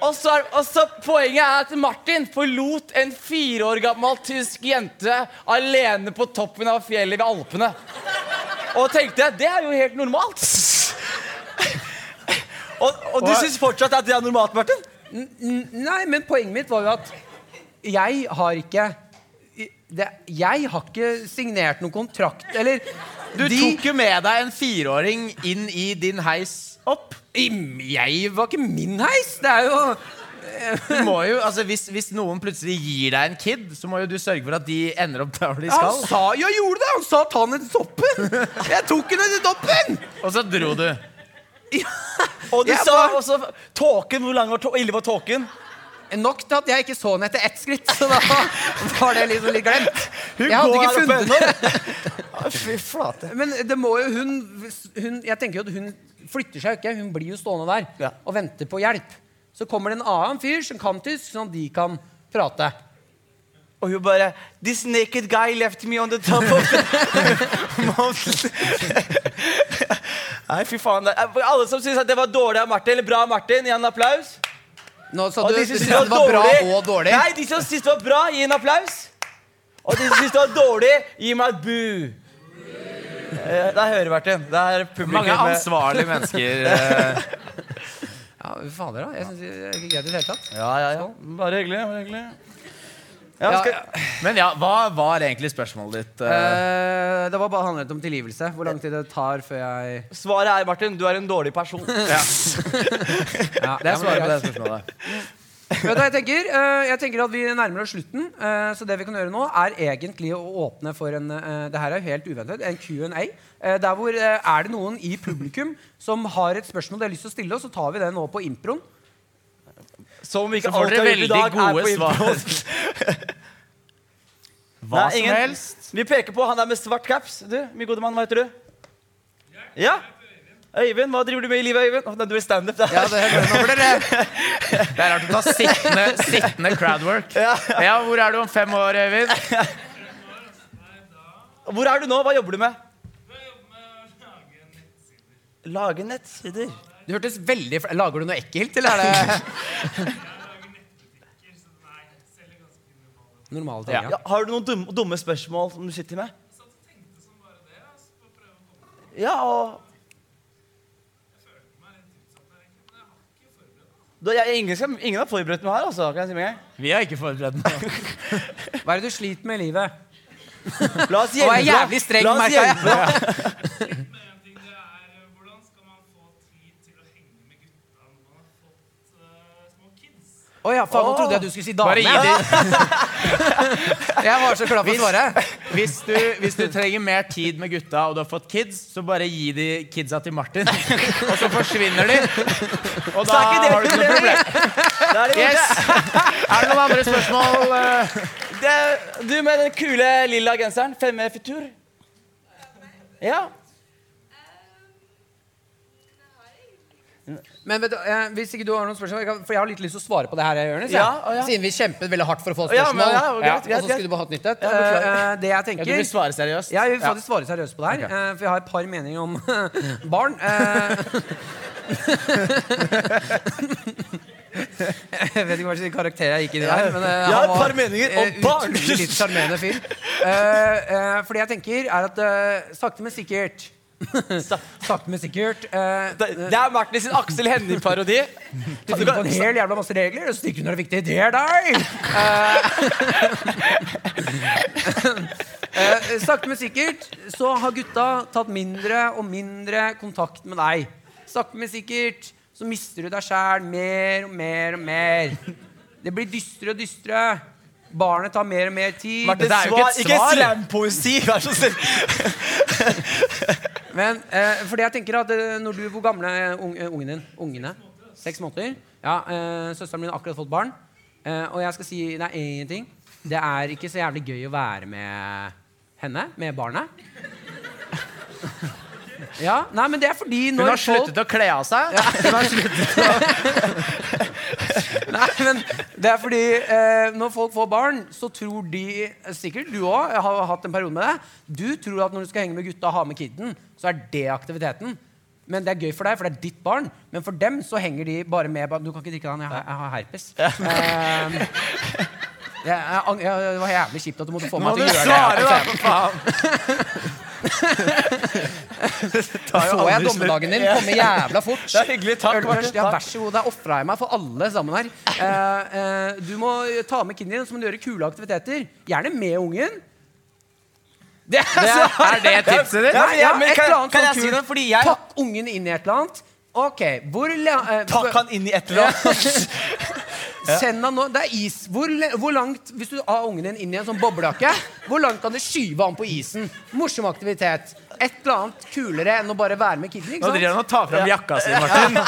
Og så, og så Poenget er at Martin forlot en fire år gammel tysk jente alene på toppen av fjellet ved Alpene. Og tenkte det er jo helt normalt. og, og du syns fortsatt at det er normalt, Martin? N- Nei, men poenget mitt var jo at jeg har ikke det, Jeg har ikke signert noen kontrakt, eller Du tok jo med deg en fireåring inn i din heis opp. I- Jeg var ikke min heis! Det er jo Du må jo, altså hvis, hvis noen plutselig gir deg en kid, så må jo du sørge for at de ender opp der hvor de Han sa jo gjorde det! Han sa ta den til toppen! Jeg tok den til toppen! Og så dro du. Ja. Og du Jeg sa var- også tåken. Hvor lang var ille var tåken? Nok til at jeg ikke så den etter ett skritt. Så da var det liksom litt glemt. Hun Jeg hadde går ikke funnet ennå. Fy flate. Men det må jo hun, hun Jeg tenker jo at hun flytter seg jo ikke. Hun blir jo stående der Ja. og venter på hjelp. Så kommer det en annen fyr som kan tysk, sånn at de kan prate. Og hun bare This naked guy left me on the top of the mountain. Nei, fy faen. Alle som syns det var dårlig av Martin, eller bra av Martin, gi en applaus. Nå sa du de du som syntes det var bra og dårlig. Nei, de som syntes det var bra, gi en applaus. Og de som syntes det var dårlig, gi meg et bu. Det er høreverten. Det er publikum. Mange ansvarlige mennesker. eh, Ja, fader, da. Jeg syns det er ikke greit i det hele tatt. Ja, ja, ja. Bare hyggelig. Bare hyggelig. Ja, Ja, skal... Men ja, hva var egentlig spørsmålet ditt? eh? eh, det var bare handlet om tilgivelse. Hvor lang tid det tar før jeg Svaret er, Martin, du er en dårlig person. Ja, det er svaret. på det spørsmålet. Vet du hva jeg tenker? Eh, jeg tenker at Vi nærmer oss slutten. eh, så det vi kan gjøre nå, er egentlig å åpne for en eh, Det her er jo helt uventet. En Q&A. Eh, der hvor eh, Er det noen i publikum som har et spørsmål de har lyst til å stille oss, så tar vi det nå på improen. Som om ikke Så får alt dere veldig dag, er gode på svar. Hva Nei, som helst. Vi peker på han der med svart caps. Du, min gode mann, hva heter du? Ja? Øyvind, hva driver du med i livet, Øyvind? Nei, du er standup. der. Ja, det, det Det er rart å ta sittende, sittende crowdwork. Ja, hvor er du om fem år, Øyvind? Hvor er du nå? Hva jobber du med? Jeg har jobbet med å Lage nettsider. Du hørtes veldig fl- Lager du noe ekkelt, eller er det Normale ting, Ja. ja. Har du noen dumme, dumme spørsmål som du sitter med? Ja, og da, jeg, ingen, skal, ingen har forberedt meg her, altså. Kan jeg si med gang? Vi har ikke forberedt noe. Hva er det du sliter med i livet? La oss hjelpe deg. La oss hjelpe deg. Men en ting det er eh, hvordan skal man få tid til å henge med gutta når man har fått eh, små kids? Å ja, faen, nå trodde jeg du skulle si dame. Bare gi Jeg var så klar for å svare. hvis, du, hvis du trenger mer tid med gutta og du har fått kids, så bare gi de kidsa til Martin. Og så forsvinner de. Og da Så er ikke det har du ikke noe problem. Da er det Yes. borte. Er det noen andre spørsmål? eh? Det, du med den kule lilla genseren. Femme Futur. Ja. Men vet du, eh, hvis ikke du har noen spørsmål jeg kan- For jeg har litt lyst til å svare på det her, Jonis. Ja, å, ja. Siden vi kjempet veldig hardt for å få et Ja, spørsmål. men ja, greit, Ja, greit, og så greit. skulle du bare hatt nytt et. Ja, beklager. Eh, det jeg Ja, tenker du vil svare seriøst? Ja, jeg vil faktisk svare seriøst på det her. Eh, for jeg har et par meninger om barn. eh. jeg vet ikke hva slags karakter jeg gikk inn i der. Men, eh, Jeg har han et var, par meninger om eh, barn. Utrolig litt sjarmerende fyr. Eh, eh, for det jeg tenker, er at eh, sakte, men sikkert Sakte, men sikkert eh, Det, det er Martin sin Aksel Hennie-parodi. Du finner på en hel jævla masse regler, og stikker du når det er viktig. Det er deg! Eh, eh, sakte, men sikkert så har gutta tatt mindre og mindre kontakt med deg. Sakte, men sikkert så mister du deg sjæl mer og mer og mer. Det blir dystre og dystre. Barnet tar mer og mer tid. Martin, Det er jo ikke et svar! ikke slampoesi, vær så snill. Men eh, fordi jeg tenker at eh, når du, Hvor gamle er eh, ungen din? Ungene? Seks måneder? Ja, eh, Søsteren min har akkurat fått barn. Eh, og jeg skal si det er én ting. Det er ikke så jævlig gøy å være med henne, med barnet. Ja, nei, men det er fordi Hun har sluttet å kle av seg. Hun har sluttet å Nei, men det er fordi eh, når folk får barn, så tror de Sikkert du òg har hatt en periode med det. Du tror at når du skal henge med gutta og ha med kiden, så er det aktiviteten. Men det er gøy for deg, for det er ditt barn. Men for dem så henger de bare med Du kan ikke drikke den, jeg har, jeg har herpes. Eh, jeg, jeg, jeg, det var jævlig kjipt at du måtte få meg til å gjøre det. Nå må du svare, da, for faen! Så jeg dommedagen din komme jævla fort. Det er hyggelig. Takk, Øl Ja, vær så god. Der ofra jeg meg for alle sammen her. Eh, eh, du må ta med kiden din, så må du gjøre kule aktiviteter. Gjerne med ungen. Det er, så, Er det tipset ditt? Ja, ja, ja, et kan, eller annet kan jeg sånt si kult. Fordi jeg Pakk ungen inn i et eller annet. Ok, hvor eh, Pakk han inn i et eller annet. Send han nå, det er is. Hvor, hvor langt, Hvis du har ungen din inn i en sånn boblejakke, hvor langt kan du skyve han på isen? Morsom aktivitet. Et eller annet kulere enn å bare være med kidden. ikke Nå driver han og tar fram jakka si, Martin.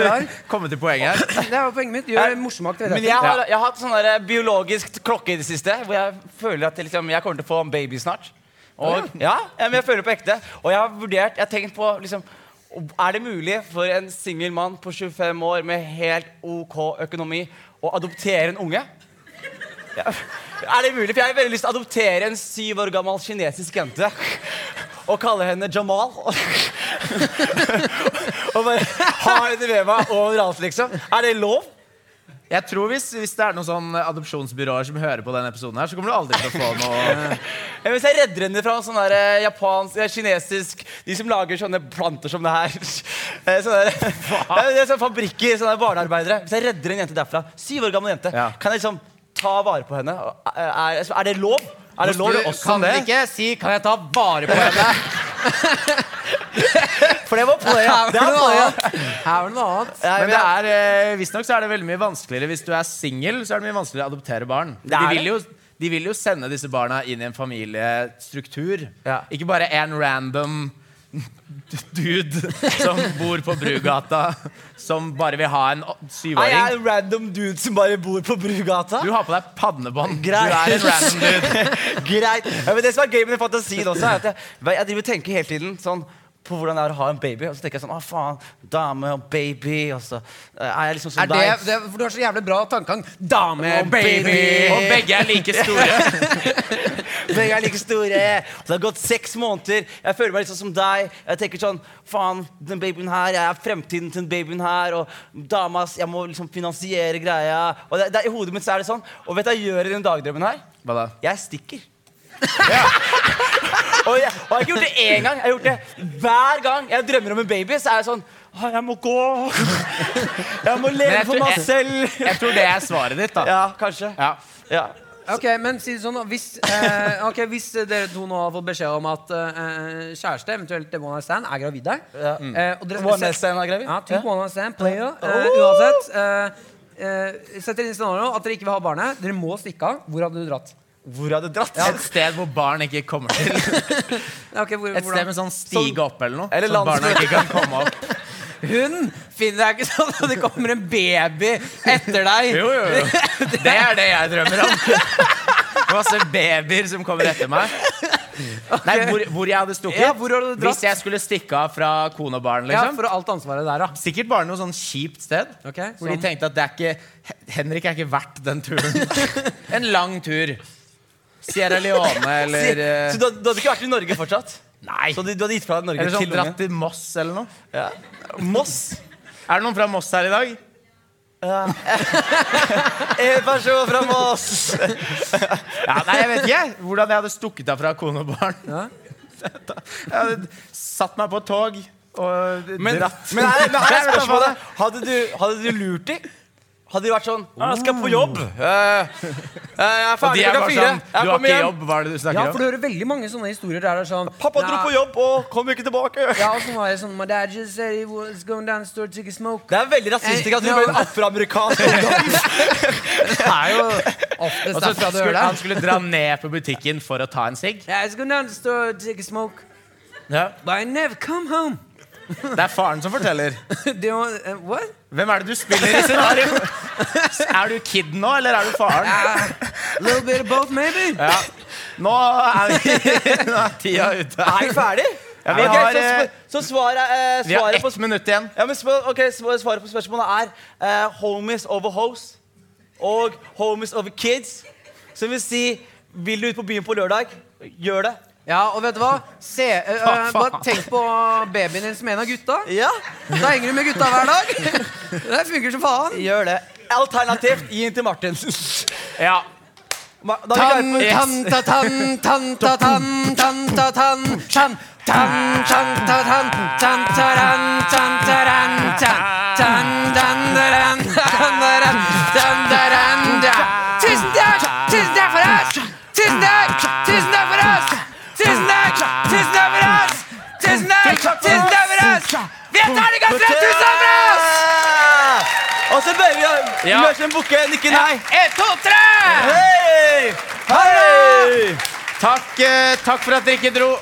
Ja. Komme til poenget her. Det er poenget mitt. Gjør morsomme Men aktiviteter. jeg har, jeg har hatt sånn der biologisk klokke i det siste, hvor jeg føler at jeg, liksom, jeg kommer til å få en baby snart. Og, ja, ja, men jeg føler på ekte. Og jeg har vurdert, jeg har tenkt på liksom, Er det mulig for en singel mann på 25 år med helt OK økonomi å adoptere en unge? Ja. Er det mulig? For jeg har veldig lyst til å adoptere en syv år gammel kinesisk jente. Og kalle henne Jamal. og bare ha henne med meg overalt, liksom. Er det lov? Jeg tror hvis, hvis det er noen sånn adopsjonsbyråer som hører på denne episoden, her, så kommer du aldri til å få noe Ja, Hvis jeg redder henne fra sånn der eh, japansk, eh, kinesisk De som lager sånne planter som det her. Eh, Sånne, der, det er sånne fabrikker, sånne barnearbeidere. Hvis jeg redder en jente derfra, syv år gammel jente, Ja. kan jeg liksom ta vare på henne? Er, er, det lov? Er det lov Du også kan det? Ikke si 'kan jeg ta vare på henne'? For det var på det. Var annet. Her var det noe annet. Men det er, eh, visstnok så er det veldig mye vanskeligere hvis du er singel. Så er det mye vanskeligere å adoptere barn. De vil, jo, de vil jo sende disse barna inn i en familiestruktur. Ja. Ikke bare en random dude som bor på Brugata, som bare vil ha en syvåring. Jeg er en random dude som bare bor på Brugata. Du har på deg pannebånd. Du er en random dude. Greit. Ja, men det som er gøy med fantasien også, er at jeg, jeg driver og tenker hele tiden sånn på hvordan det er å ha en baby. Og så tenker jeg sånn Å, faen. Dame og baby. Og så eh, er jeg liksom som Er det, det, for du har så jævlig bra tankegang. Dame, Og baby. baby. Og begge er like store. Begge er like store. Og det har gått seks måneder. Jeg føler meg sånn som deg. Jeg tenker sånn Faen, den babyen her, jeg er fremtiden til den babyen her. Og damas, jeg må liksom finansiere greia. Og det, det, I hodet mitt så er det sånn. Og vet du hva jeg gjør i den dagdrømmen her? Hva da? Jeg stikker. og, jeg, og jeg har ikke gjort det én gang. Jeg har gjort det hver gang jeg drømmer om en baby. Så er jeg sånn «Å, Jeg må gå. Jeg må leve jeg for tror- meg jeg- selv. Jeg tror det er svaret ditt, da. Ja, kanskje. Ja. Ja. Ok, men si det sånn da, hvis, eh, ok, hvis dere to nå har fått beskjed om at eh, kjæreste, eventuelt one night stand, er gravid Ja. eh, og dere One night stand er gravid? Ja, typ Ja. one night stand, player, eh, uansett. Eh, eh, Sett inn i scenario at dere ikke vil ha barnet. Dere må stikke av. Hvor hadde du dratt? Hvor hadde du dratt? Et sted hvor barn ikke kommer til. okay, hvor, Et sted med sånn stige opp eller noe. Eller så barna ikke kan komme opp. Hun finner deg ikke sånn at det kommer en baby etter deg. Jo, jo, jo. Det er det jeg drømmer om. Masse babyer som kommer etter meg. Nei, hvor, hvor jeg hadde stukket? Ja, hadde du dratt? Hvis jeg skulle stikke av fra kone og barn. Ja, liksom for alt ansvaret der, da. Sikkert bare noe sånn kjipt sted. Okay, Hvor de tenkte at det er ikke Henrik er ikke verdt den turen. En lang tur. Sierra Leone eller eh, Så du, du hadde ikke vært i Norge fortsatt? Nei. Så du, du hadde gitt fra deg Norge Eller sånn til dratt ungen? til Moss eller noe. Ja. Moss? Er det noen fra Moss her i dag? En person fra Moss! Ja, nei, jeg vet ikke hvordan jeg hadde stukket av fra kone og barn. Ja. Jeg hadde satt meg på et tog og Men, dratt. men her, men her er spørsmålet. Hadde du, hadde du lurt dem? Hadde de vært sånn «Ja, 'Jeg skal på jobb. Eh, eh, jeg er ferdig er klokka fire. sånn Du har ikke jobb, hva er det du snakker om? Ja, for du hører veldig mange sånne historier der det er sånn Pappa dro på jobb og kom ikke tilbake. Ja, og så var jeg sånn My dad just said he was going down the store to take a smoke. Det er veldig rasistisk at du Eh, ble en afroamerikansk ungdom. Det er jo oftest derfra du han skulle dra ned på butikken for å ta en sigg. Yeah, I was going down to the store to take a smoke, Yeah. but I never come home. Det er faren som forteller. Uh, what? Hvem er det du spiller i scenario? Er du kid nå, eller er du faren? Uh, little bit of both, maybe. Ja. Nå er, vi, nå er tida ute. Er vi ferdig? Ja, vi okay, har, så, eh, så svaret, eh, Vi har ett på minutt igjen. Ja, men spør, Svaret på spørsmålet er eh, homies over hoes og homies over kids. Som vil si Vil du ut på byen på lørdag? Gjør det. Ja, og vet du hva? Se, uh, uh, bare tenk på babyen din som en av gutta. Ja, Da henger du med gutta hver dag. Det funker som faen. gjør det. Alternativt gi den til Martin. Ja. Ma- Da er vi klare Tan, for tan, ta, tan, tan, ta, tan, tan, ta, tan, tan, tan, ta, tan, tan, taran, tan, taran, tan, tan, dan, daran, dan, daran, dan, daran, da. Tusen oss! Er terningkast tre! Tusen takk for oss! Og så bøyer vi oss. Ja. Løse en bukke, Nikke nei. En, to, tre! Hei! Hei! Takk, eh, takk for at dere ikke dro.